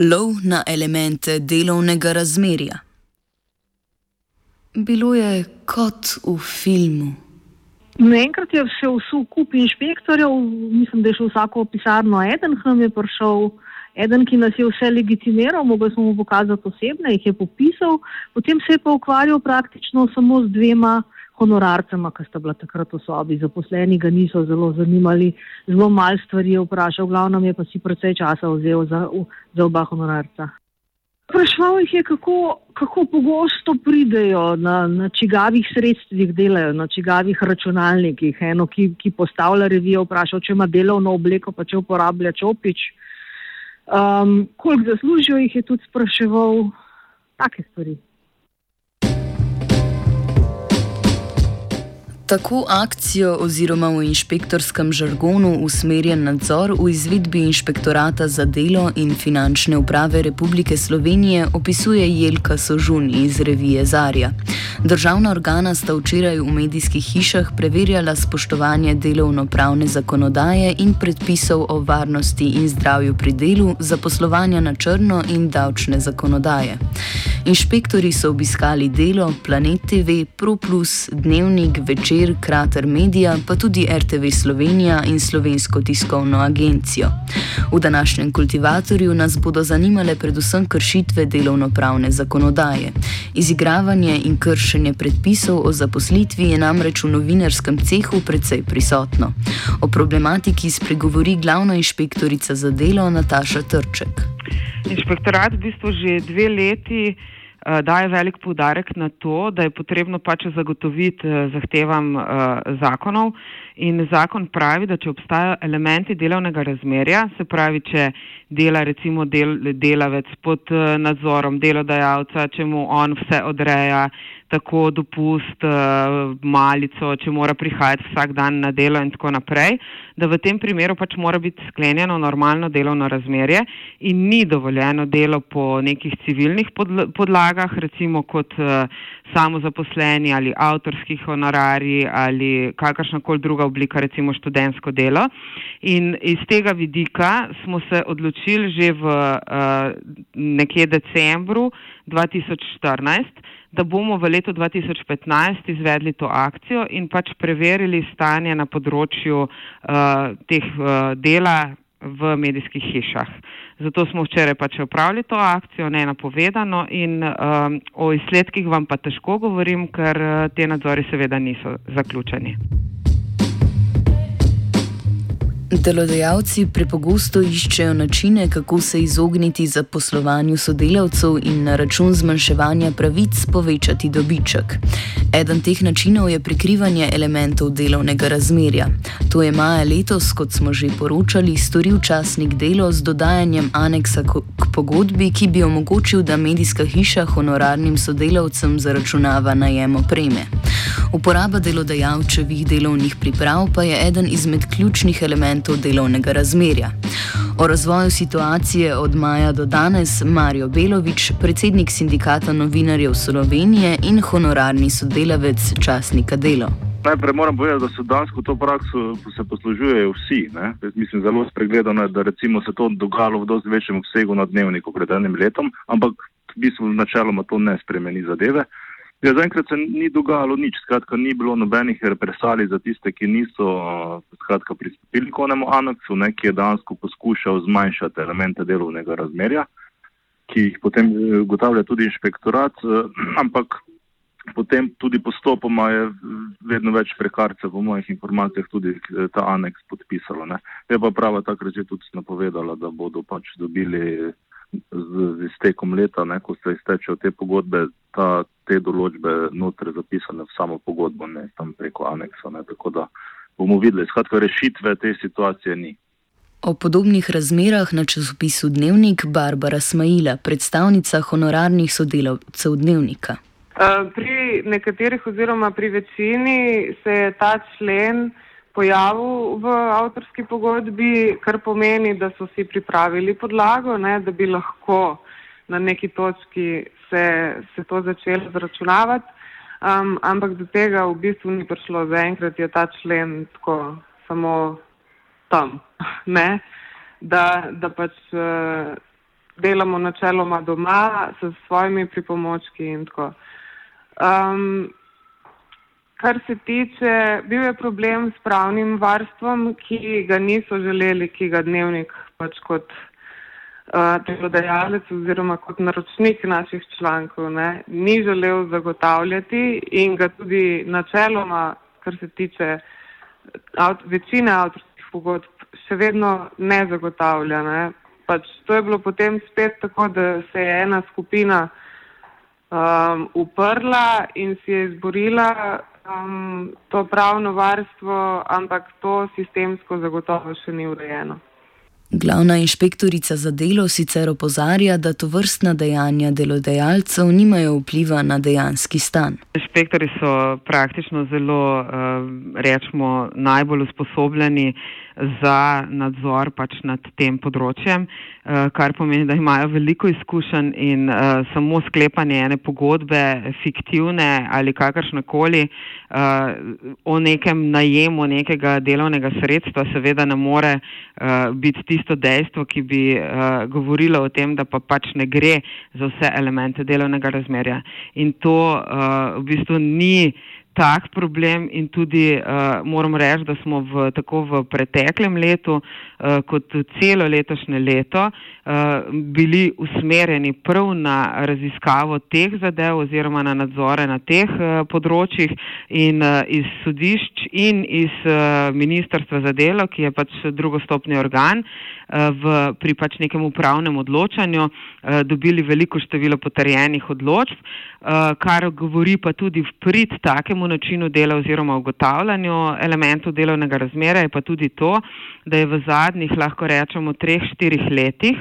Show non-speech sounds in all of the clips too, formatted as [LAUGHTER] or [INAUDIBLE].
Lov na elemente delovnega razmerja. Bilo je kot v filmu. Naenkrat je še vse kup inšpektorjev, mislim, da je šel vsako pisarno eden, k nam je prišel eden, ki nas je vse legitimiral, mogli smo mu pokazati osebne, jih je popisal, potem se je pa ukvarjal praktično samo z dvema honorarcema, ki sta bila takrat v sobi, zaposleni ga niso zelo zanimali, zelo mal stvari je vprašal, glavno je pa si precej časa vzel za, za oba honorarca. Sprašval jih je, kako, kako pogosto pridejo, na, na čigavih sredstvih delajo, na čigavih računalnikih. Eno, ki, ki postavlja revijo, vprašal, če ima delovno obleko, pa če uporablja čopič. Um, koliko zaslužijo, jih je tudi spraševal, take stvari. Tako akcijo oziroma v inšpektorskem žargonu usmerjen nadzor v izvedbi inšpektorata za delo in finančne uprave Republike Slovenije opisuje Jelka Sožun iz revije Zarja. Državna organa sta včeraj v medijskih hišah preverjala spoštovanje delovno-pravne zakonodaje in predpisov o varnosti in zdravju pri delu, zaposlovanja na črno in davčne zakonodaje. Inšpektori so obiskali delo, Planet TV, ProPlus, Dnevnik, Večer. Večer, Krater Media, pa tudi RTV Slovenija in Slovensko tiskovno agencijo. V današnjem kultivatorju nas bodo zanimale predvsem kršitve delovno-pravne zakonodaje. Izigravanje in kršenje predpisov o zaposlitvi je namreč v novinarskem cehu precej prisotno. O problematiki spregovori glavna inšpektorica za delo Nataša Trček. Inšpektorat v bistvu že dve leti. Eh, daje velik poudarek na to, da je potrebno pač zagotoviti eh, zahtevam uh, zakonov. In zakon pravi, da če obstajajo elementi delovnega razmerja, se pravi, če dela recimo del, delavec pod nadzorom delodajalca, če mu on vse odreja, tako dopust, uh, malico, če mora prihajati vsak dan na delo in tako naprej, da v tem primeru pač mora biti sklenjeno normalno delovno razmerje in ni dovoljeno delo po nekih civilnih podlagah, recimo kot uh, samozaposleni ali avtorski honorari ali kakršnakoli druga oblika, recimo študentsko delo. In iz tega vidika smo se odločili že v uh, nekje decembru 2014, da bomo v letu 2015 izvedli to akcijo in pač preverili stanje na področju uh, teh uh, dela v medijskih hišah. Zato smo včeraj pač upravili to akcijo, ne napovedano in um, o izsledkih vam pa težko govorim, ker te nadzori seveda niso zaključeni. Delodajalci prepogosto iščejo načine, kako se izogniti zaposlovanju sodelavcev in na račun zmanjševanja pravic povečati dobiček. Eden teh načinov je prikrivanje elementov delovnega razmerja. To je maja letos, kot smo že poročali, storil časnik delo z dodajanjem aneksa k pogodbi, ki bi omogočil, da medijska hiša honorarnim sodelavcem zaračunava najem opreme. Uporaba delodajalčevih delovnih priprav pa je eden izmed ključnih elementov delovnega razmerja. O razvoju situacije od maja do danes Marijo Belovič, predsednik sindikata novinarjev Slovenije in honorarni sodelavec časnika Delo. Najprej moram povedati, da so dansko to prakso se poslužujejo vsi. Mislim, zelo spregledano da recimo se to dogajalo v dosti večjem obsegu na dnevniku pred enim letom, ampak v bistvu načeloma to ne spremeni zadeve. Ja, zaenkrat se ni dogajalo nič, skratka, ni bilo nobenih represalij za tiste, ki niso skratka, pristopili k onemu aneksu, ne, ki je dansko poskušal zmanjšati elemente delovnega razmerja. ki jih potem eh, ugotavlja tudi inšpektorat, ampak potem tudi postopoma je vedno več prekarcev, po mojih informacijah, tudi ta aneks podpisalo. Ne. Je pa prava takrat že tudi napovedala, da bodo pač dobili z, z iztekom leta, ne, ko se iztečejo te pogodbe, ta, te določbe notre zapisane v samo pogodbo, ne tam preko aneksa. Ne, tako da bomo videli, skratka, rešitve te situacije ni. O podobnih razmerah na časopisu Dnevnik Barbara Smajila, predstavnica honorarnih sodelavcev Dnevnika. Pri nekaterih oziroma pri večini se je ta člen pojavil v avtorski pogodbi, kar pomeni, da so si pripravili podlago, ne, da bi lahko na neki točki se, se to začelo zračunavati, um, ampak do tega v bistvu ni prišlo. Zaenkrat je ta člen tako samo tam, [LAUGHS] ne, da, da pač uh, delamo načeloma doma s svojimi pripomočki in tako. Um, Kar se tiče, bil je problem s pravnim varstvom, ki ga niso želeli, ki ga dnevnik pač kot uh, delodajalec oziroma kot naročnik naših člankov ne, ni želel zagotavljati in ga tudi načeloma, kar se tiče avt, večine avtorskih pogodb, še vedno ne zagotavlja. Ne. Pač to je bilo potem spet tako, da se je ena skupina um, uprla in si je izborila um, to pravno varstvo, ampak to sistemsko zagotovo še ni urejeno. Glavna inšpektorica za delo sicer opozarja, da to vrstna dejanja delodajalcev nimajo vpliva na dejanski stan. Inšpektori so praktično zelo, rečemo, najbolj usposobljeni za nadzor pač nad tem področjem, eh, kar pomeni, da imajo veliko izkušenj in uh, samo sklepanje ene pogodbe, fiktivne ali kakršnekoli, uh, o nekem najemu nekega delovnega sredstva, seveda ne more biti tisto dejstvo, ki bi govorilo o tem, da pa pač ne gre za vse elemente delovnega razmerja. In to v bistvu ni tak problem in tudi uh, moram reči, da smo v, tako v preteklem letu uh, kot celo letošnje leto uh, bili usmerjeni prav na raziskavo teh zadev oziroma na nadzore na teh uh, področjih in uh, iz sodišč in iz uh, Ministrstva za delo, ki je pač drugostopni organ uh, v, pri pač nekem upravnem odločanju, uh, dobili veliko število potrjenih odločb, uh, kar govori pa tudi v prid takemu načinu dela oziroma ugotavljanju elementov delovnega razmera je pa tudi to, da je v zadnjih, lahko rečemo, treh, štirih letih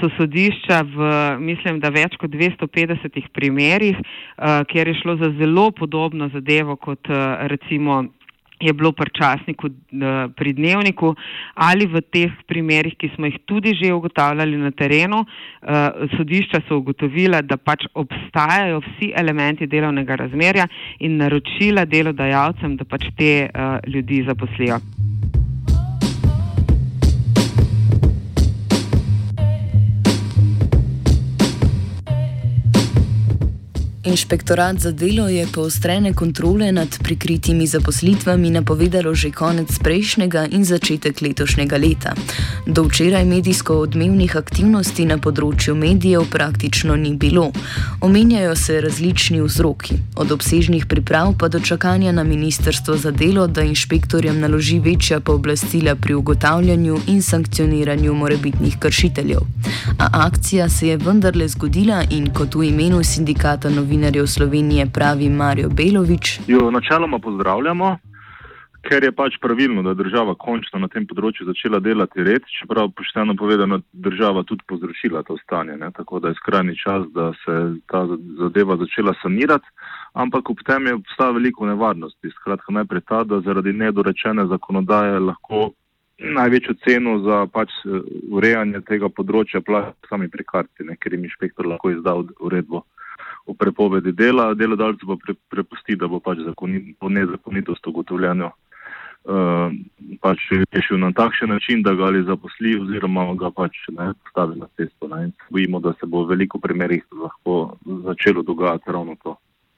so sodišča v, mislim, da več kot 250 primerjih, uh, kjer je šlo za zelo podobno zadevo kot uh, recimo je bilo pri časniku, eh, pri dnevniku ali v teh primerjih, ki smo jih tudi že ugotavljali na terenu, eh, sodišča so ugotovila, da pač obstajajo vsi elementi delovnega razmerja in naročila delodajalcem, da pač te eh, ljudi zaposlijo. Inšpektorat za delo je poostrene kontrole nad prikritimi zaposlitvami napovedalo že konec prejšnjega in začetek letošnjega leta. Do včeraj medijsko odmevnih aktivnosti na področju medijev praktično ni bilo. Omenjajo se različni vzroki, od obsežnih priprav pa do čakanja na Ministrstvo za delo, da inšpektorjem naloži večja pooblastila pri ugotavljanju in sankcioniranju morebitnih kršiteljev. A akcija se je vendarle zgodila in kot v imenu sindikata novinarjev novinarjev Slovenije, pravi Marijo Belovič. Jo načeloma pozdravljamo, ker je pač pravilno, da je država končno na tem področju začela delati red, čeprav pošteno povedano, država tudi povzročila to stanje. Ne? Tako da je skrajni čas, da se ta zadeva začela sanirati, ampak ob tem je obstaja veliko nevarnosti. Skratka, najprej ta, da zaradi nedorečene zakonodaje lahko. Največjo ceno za pač eh, urejanje tega področja plačajo sami prekarci, ne, ker jim inšpektor lahko izda uredbo o prepovedi dela, delodajalcu pa pre, prepusti, da bo pač zakonit, po nezakonitosti ugotovljeno uh, pač rešil na takšen način, da ga ali zaposli oziroma ga pač ne postavi na cesto. Ne. Bojimo, da se bo v veliko primerih lahko začelo dogajati ravno to.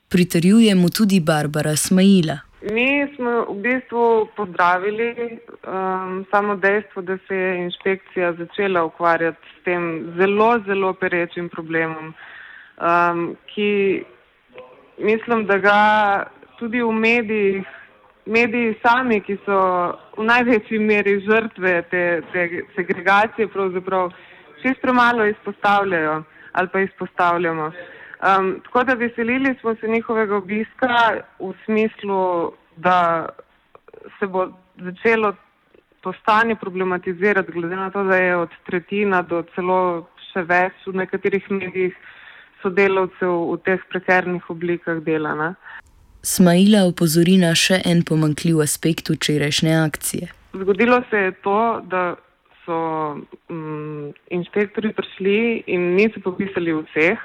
Pritrjuje mu tudi Barbara Smajila. Mi smo v bistvu pozdravili um, samo dejstvo, da se je inšpekcija začela ukvarjati s tem zelo, zelo perečim problemom, um, ki mislim, da ga tudi v medijih, mediji sami, ki so v največji meri žrtve te, te segregacije, pravzaprav čist premalo izpostavljajo ali pa izpostavljamo. Um, tako da veselili smo se njihovega obiska v smislu, da se bo začelo to stanje problematizirati, glede na to, da je od tretjina do celo še več v nekaterih medijih sodelavcev v teh prekernih oblikah dela. Ne? Smaila opozori na še en pomankljiv aspekt včerajšnje akcije. Zgodilo se je to, da so um, inšpektori prišli in niso popisali vseh.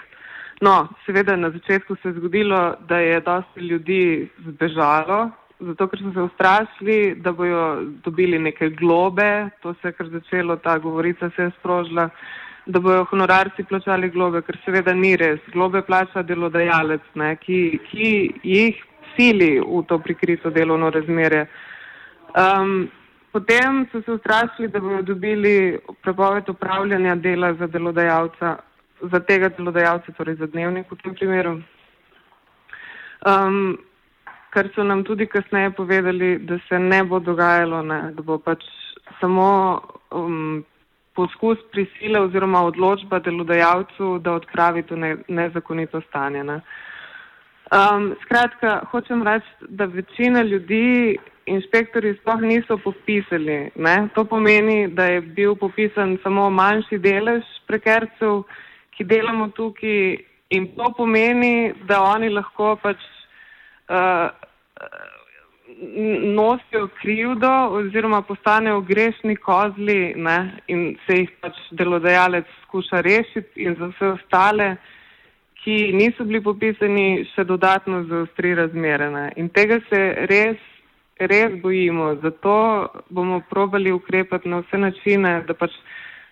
No, seveda na začetku se je zgodilo, da je dosti ljudi zbežalo, zato ker so se ustrašili, da bojo dobili neke globe, to se je kar začelo, ta govorica se je sprožila, da bojo honorarci plačali globe, ker seveda ni res. Globe plača delodajalec, ne, ki, ki jih sili v to prikrito delovno razmerje. Um, potem so se ustrašili, da bojo dobili prepoved upravljanja dela za delodajalca za tega delodajalca, torej za dnevnik v tem primeru. Um, kar so nam tudi kasneje povedali, da se ne bo dogajalo, ne, da bo pač samo um, poskus prisile oziroma odločba delodajalcu, da odpravi to ne, nezakonito stanje. Ne. Um, skratka, hočem reči, da večina ljudi inšpektori sploh niso popisali. Ne. To pomeni, da je bil popisan samo manjši delež prekercev, ki delamo tukaj in to pomeni, da oni lahko pač uh, nosijo krivdo oziroma postanejo grešni kozli ne, in se jih pač delodajalec skuša rešiti in za vse ostale, ki niso bili popisani, še dodatno zaostri razmere. Ne. In tega se res, res bojimo. Zato bomo probali ukrepati na vse načine, da pač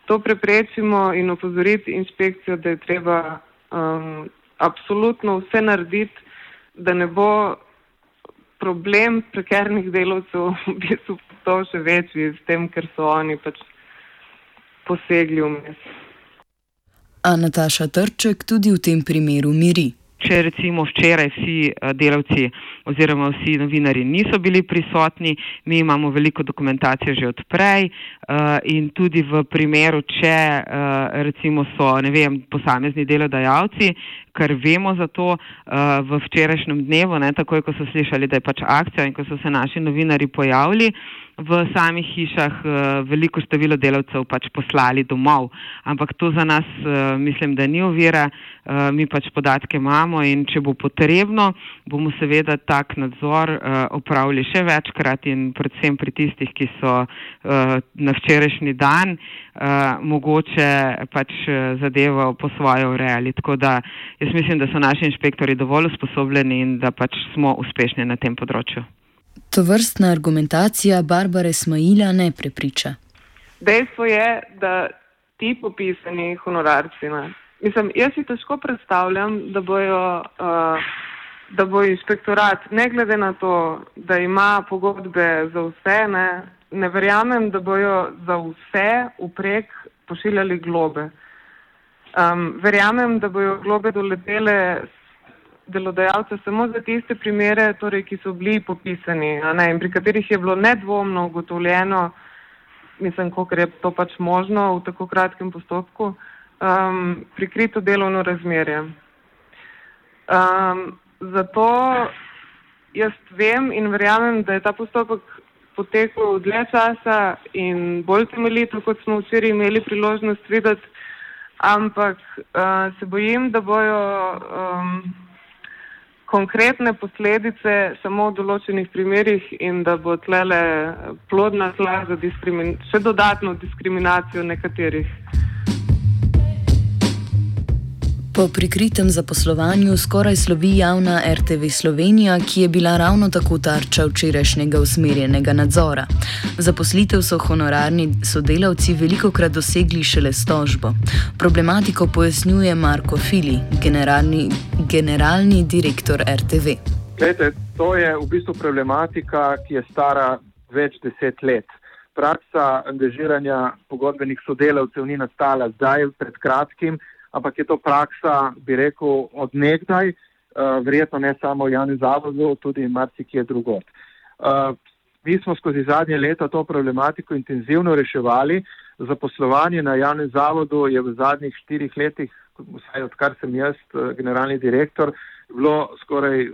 to preprečimo in opozoriti inšpekcijo, da je treba um, absolutno vse narediti, da ne bo problem prekernih delovcev [LAUGHS] v bistvu to še večji s tem, ker so oni pač posegli v mes. A Nataša Trček tudi v tem primeru miri. Če recimo včeraj vsi eh, delavci oziroma vsi novinari niso bili prisotni, mi imamo veliko dokumentacije že odprej eh, in tudi v primeru, če eh, recimo so ne vem, posamezni delodajalci, kar vemo za to v včerajšnjem dnevu, ne, takoj ko so slišali, da je pač akcija in ko so se naši novinari pojavili, v samih hišah uh, veliko število delavcev pač poslali domov. Ampak to za nas uh, mislim, da ni ovira, uh, mi pač podatke imamo in če bo potrebno, bomo seveda tak nadzor uh, opravili še večkrat in predvsem pri tistih, ki so uh, na včerajšnji dan uh, mogoče pač zadevo po svoje urejali. Tako da jaz mislim, da so naši inšpektori dovolj usposobljeni in da pač smo uspešni na tem področju. To vrstna argumentacija Barbare Smaila ne prepriča. Dejstvo je, da ti popisani honorarci, ne. mislim, jaz si težko predstavljam, da bojo. Uh, da bo inšpektorat, ne glede na to, da ima pogodbe za vse, ne, ne verjamem, da bojo za vse uprek pošiljali globe. Um, verjamem, da bojo globe doletele delodajalca samo za tiste primere, torej, ki so bili popisani ne, in pri katerih je bilo nedvomno ugotovljeno, mislim, koliko je to pač možno v tako kratkem postopku, um, prikrito delovno razmerje. Um, zato jaz vem in verjamem, da je ta postopek potekal dlje časa in bolj temeljito, kot smo včeraj imeli priložnost videti, ampak uh, se bojim, da bojo. Um, konkretne posledice samo v določenih primerjih in da bo tlele plodna tla za še dodatno diskriminacijo nekaterih. Po prikritem zaposlovanju skoraj slovi javna RTV Slovenija, ki je bila ravno tako tarča včerajšnjega usmerjenega nadzora. Zaposlitev so honorarni sodelavci veliko krat dosegli šele s tožbo. Problematiko pojasnjuje Marko Fili, generalni, generalni direktor RTV. Glede, to je v bistvu problematika, ki je stara več deset let. Praksa angažiranja pogodbenih sodelavcev ni nastala zdaj, pred kratkim, ampak je to praksa, bi rekel, od nekdaj, uh, verjetno ne samo v javnem zavodu, tudi marsikje drugot. Uh, mi smo skozi zadnje leta to problematiko intenzivno reševali. Zaposlovanje na javnem zavodu je v zadnjih štirih letih, vsaj odkar sem jaz uh, generalni direktor, bilo skoraj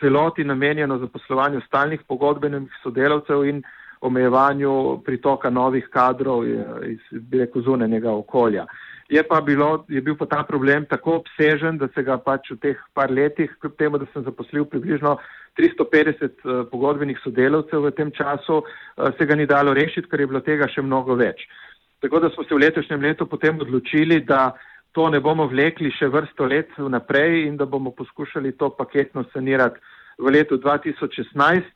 celoti namenjeno zaposlovanju stalnih pogodbenih sodelavcev in omejevanju pritoka novih kadrov iz, bi rekel, zunanjega okolja. Je pa bilo, je bil pa ta problem tako obsežen, da se ga pač v teh par letih, kljub temu, da sem zaposlil približno 350 uh, eh, pogodbenih sodelavcev v tem času, uh, se ga ni dalo rešiti, ker je bilo tega še mnogo več. Tako da smo se v letošnjem letu potem odločili, da to ne bomo vlekli še vrsto let vnaprej in da bomo poskušali to paketno sanirati v letu 2016.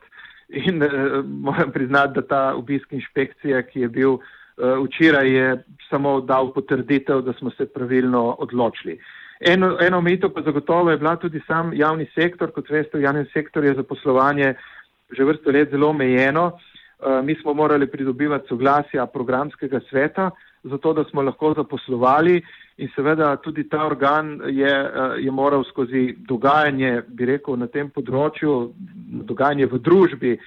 In uh, moram priznati, da ta obisk inšpekcije, ki je bil Eh, včeraj je samo dal potrditev, da smo se pravilno odločili. Eno, eno omejitev pa zagotovo je bila tudi sam javni sektor, kot veste, v javnem sektorju je zaposlovanje že vrsto let zelo omejeno. Eh, mi smo morali pridobivati soglasja programskega sveta, zato da smo lahko zaposlovali in seveda tudi ta organ je, eh, je moral skozi dogajanje, bi rekel, na tem področju, dogajanje v družbi, Eh,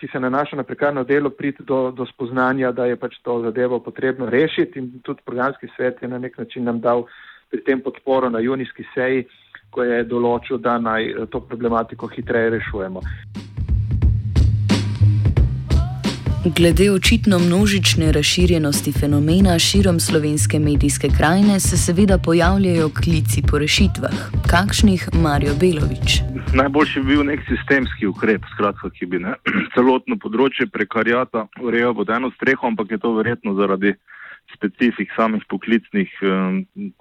ki se nanaša na prekarno delo, priti do, do spoznanja, da je pač to zadevo potrebno rešiti in tudi programski svet je na nek način nam dal pri tem podporo na junijski seji, ko je določil, da naj eh, to problematiko hitreje rešujemo. Glede očitno množične razširjenosti fenomena širom slovenske medijske krajine se seveda pojavljajo klici po rešitvah. Kakšnih Marijo Belovič? Najboljši bi bil nek sistemski ukrep, skratka, ki bi ne, [CLEARS THROAT] celotno področje prekarijata urejal pod eno streho, ampak je to verjetno zaradi specifik samih poklicnih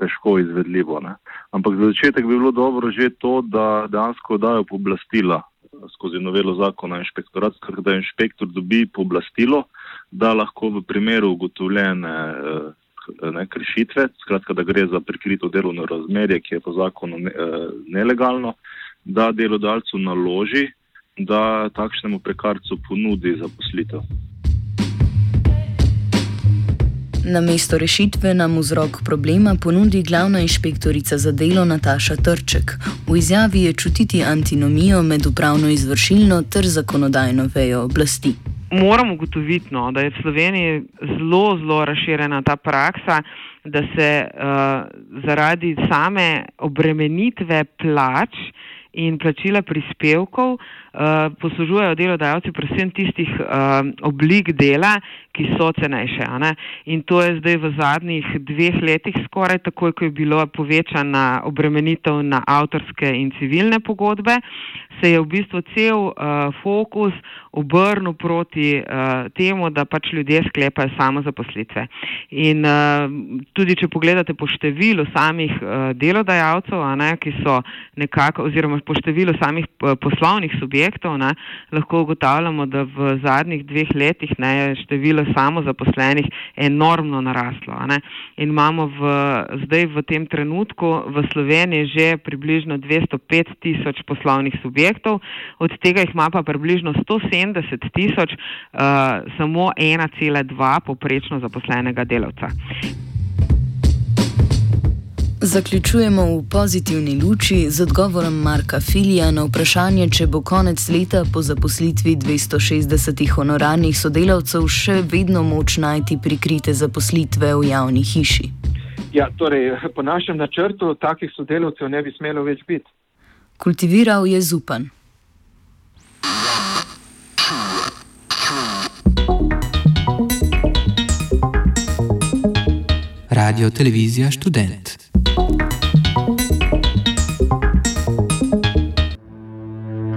težko izvedljivo. Ne. Ampak za začetek bi bilo dobro že to, da dejansko dajo pooblastila skozi novelo zakona inšpektorat, da inšpektor dobi pooblastilo, da lahko v primeru ugotovljene eh, ne, kršitve, skratka, da gre za prikrito delovno razmerje, ki je po zakonu ne, eh, nelegalno, da delodajalcu naloži, da takšnemu prekarcu ponudi zaposlitev. Na mesto rešitve nam vzrok problema ponudi glavna inšpektorica za delo Nataša Trček. V izjavi je čutiti antinomijo med upravno izvršilno ter zakonodajno vejo oblasti. Moramo ugotoviti, no, da je v Sloveniji zelo, zelo razširjena ta praksa, da se uh, zaradi same obremenitve plač in plačila prispevkov poslužujejo delodajalci predvsem tistih uh, oblik dela, ki so cenejše. In to je zdaj v zadnjih dveh letih skoraj takoj, ko je bilo povečana obremenitev na avtorske in civilne pogodbe, se je v bistvu cel uh, fokus obrnil proti uh, temu, da pač ljudje sklepajo samo zaposlitve. In uh, tudi, če pogledate po številu samih uh, delodajalcev, ne, ki so nekako, oziroma po številu samih poslovnih subjektov, ne, lahko ugotavljamo, da v zadnjih dveh letih ne, je število samozaposlenih enormno naraslo. In imamo v, zdaj v tem trenutku v Sloveniji že približno 205 tisoč poslovnih subjektov, od tega jih ima pa približno 170 tisoč uh, samo 1,2 poprečno zaposlenega delavca. Zaključujemo v pozitivni luči z odgovorom Marka Filija na vprašanje, če bo konec leta po zaposlitvi 260 honorarnih sodelavcev še vedno moč najti prikrite zaposlitve v javni hiši. Ja, torej, po našem načrtu takih sodelavcev ne bi smelo več biti. Kultiviral je zupan. Radio Televizija Student.